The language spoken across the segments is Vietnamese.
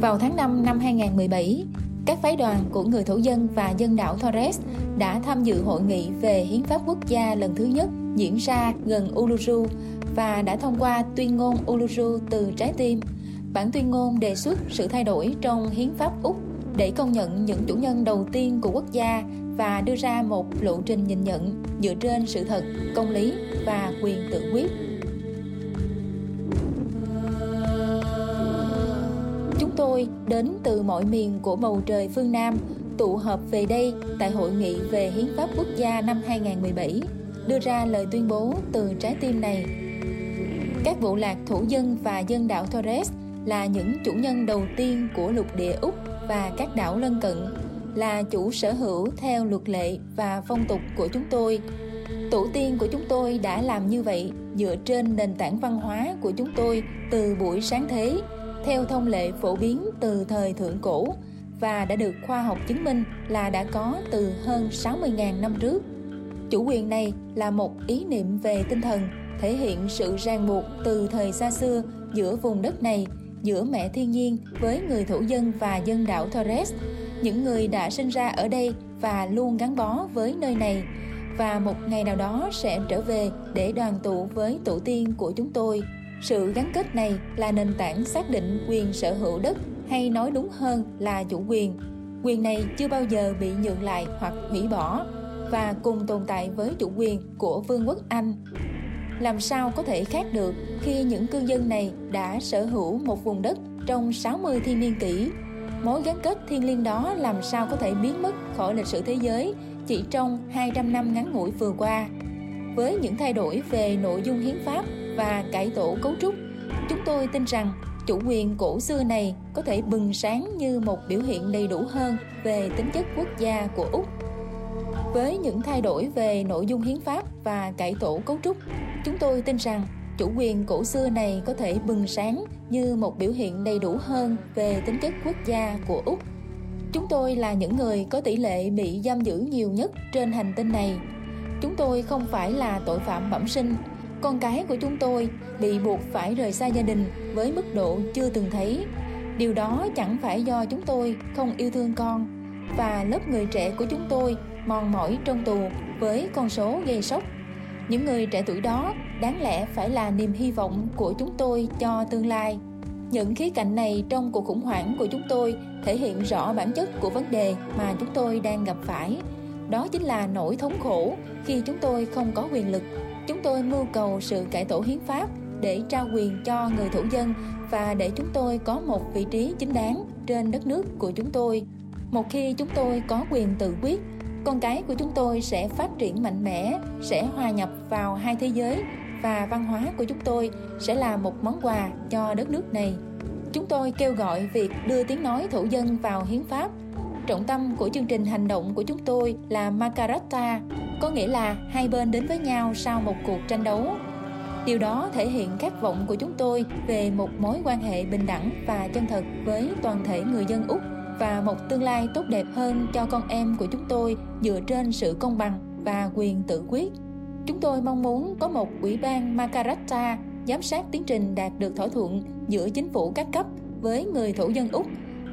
Vào tháng 5 năm 2017, các phái đoàn của người thổ dân và dân đảo Torres đã tham dự hội nghị về hiến pháp quốc gia lần thứ nhất diễn ra gần Uluru và đã thông qua tuyên ngôn Uluru từ trái tim. Bản tuyên ngôn đề xuất sự thay đổi trong hiến pháp Úc để công nhận những chủ nhân đầu tiên của quốc gia và đưa ra một lộ trình nhìn nhận dựa trên sự thật, công lý và quyền tự quyết. Tôi đến từ mọi miền của bầu trời phương Nam tụ họp về đây tại hội nghị về hiến pháp quốc gia năm 2017 đưa ra lời tuyên bố từ trái tim này. Các bộ lạc thủ dân và dân đảo Torres là những chủ nhân đầu tiên của lục địa Úc và các đảo lân cận là chủ sở hữu theo luật lệ và phong tục của chúng tôi. Tổ tiên của chúng tôi đã làm như vậy dựa trên nền tảng văn hóa của chúng tôi từ buổi sáng thế, theo thông lệ phổ biến từ thời thượng cổ và đã được khoa học chứng minh là đã có từ hơn 60.000 năm trước. Chủ quyền này là một ý niệm về tinh thần, thể hiện sự ràng buộc từ thời xa xưa giữa vùng đất này, giữa mẹ thiên nhiên với người thổ dân và dân đảo Torres, những người đã sinh ra ở đây và luôn gắn bó với nơi này và một ngày nào đó sẽ trở về để đoàn tụ với tổ tiên của chúng tôi. Sự gắn kết này là nền tảng xác định quyền sở hữu đất, hay nói đúng hơn là chủ quyền. Quyền này chưa bao giờ bị nhượng lại hoặc hủy bỏ, và cùng tồn tại với chủ quyền của Vương quốc Anh. Làm sao có thể khác được khi những cư dân này đã sở hữu một vùng đất trong 60 thiên niên kỷ mối gắn kết thiên liêng đó làm sao có thể biến mất khỏi lịch sử thế giới chỉ trong 200 năm ngắn ngủi vừa qua. Với những thay đổi về nội dung hiến pháp và cải tổ cấu trúc, chúng tôi tin rằng chủ quyền cổ xưa này có thể bừng sáng như một biểu hiện đầy đủ hơn về tính chất quốc gia của Úc. Với những thay đổi về nội dung hiến pháp và cải tổ cấu trúc, chúng tôi tin rằng chủ quyền cổ xưa này có thể bừng sáng như một biểu hiện đầy đủ hơn về tính chất quốc gia của Úc. Chúng tôi là những người có tỷ lệ bị giam giữ nhiều nhất trên hành tinh này. Chúng tôi không phải là tội phạm bẩm sinh. Con cái của chúng tôi bị buộc phải rời xa gia đình với mức độ chưa từng thấy. Điều đó chẳng phải do chúng tôi không yêu thương con, và lớp người trẻ của chúng tôi mòn mỏi trong tù với con số gây sốc. Những người trẻ tuổi đó đáng lẽ phải là niềm hy vọng của chúng tôi cho tương lai. Những khía cạnh này trong cuộc khủng hoảng của chúng tôi thể hiện rõ bản chất của vấn đề mà chúng tôi đang gặp phải. Đó chính là nỗi thống khổ khi chúng tôi không có quyền lực chúng tôi mưu cầu sự cải tổ hiến pháp để trao quyền cho người thổ dân và để chúng tôi có một vị trí chính đáng trên đất nước của chúng tôi. Một khi chúng tôi có quyền tự quyết, con cái của chúng tôi sẽ phát triển mạnh mẽ, sẽ hòa nhập vào hai thế giới và văn hóa của chúng tôi sẽ là một món quà cho đất nước này. Chúng tôi kêu gọi việc đưa tiếng nói thổ dân vào hiến pháp trọng tâm của chương trình hành động của chúng tôi là makarata, có nghĩa là hai bên đến với nhau sau một cuộc tranh đấu điều đó thể hiện khát vọng của chúng tôi về một mối quan hệ bình đẳng và chân thật với toàn thể người dân úc và một tương lai tốt đẹp hơn cho con em của chúng tôi dựa trên sự công bằng và quyền tự quyết. Chúng tôi mong muốn có một ủy ban Makarata giám sát tiến trình đạt được thỏa thuận giữa chính phủ các cấp với người thổ dân Úc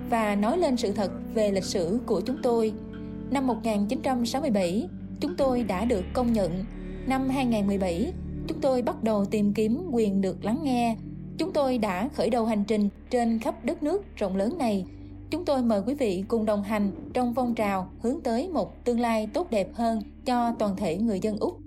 và nói lên sự thật về lịch sử của chúng tôi. Năm 1967, chúng tôi đã được công nhận. Năm 2017, chúng tôi bắt đầu tìm kiếm quyền được lắng nghe. Chúng tôi đã khởi đầu hành trình trên khắp đất nước rộng lớn này Chúng tôi mời quý vị cùng đồng hành trong phong trào hướng tới một tương lai tốt đẹp hơn cho toàn thể người dân Úc.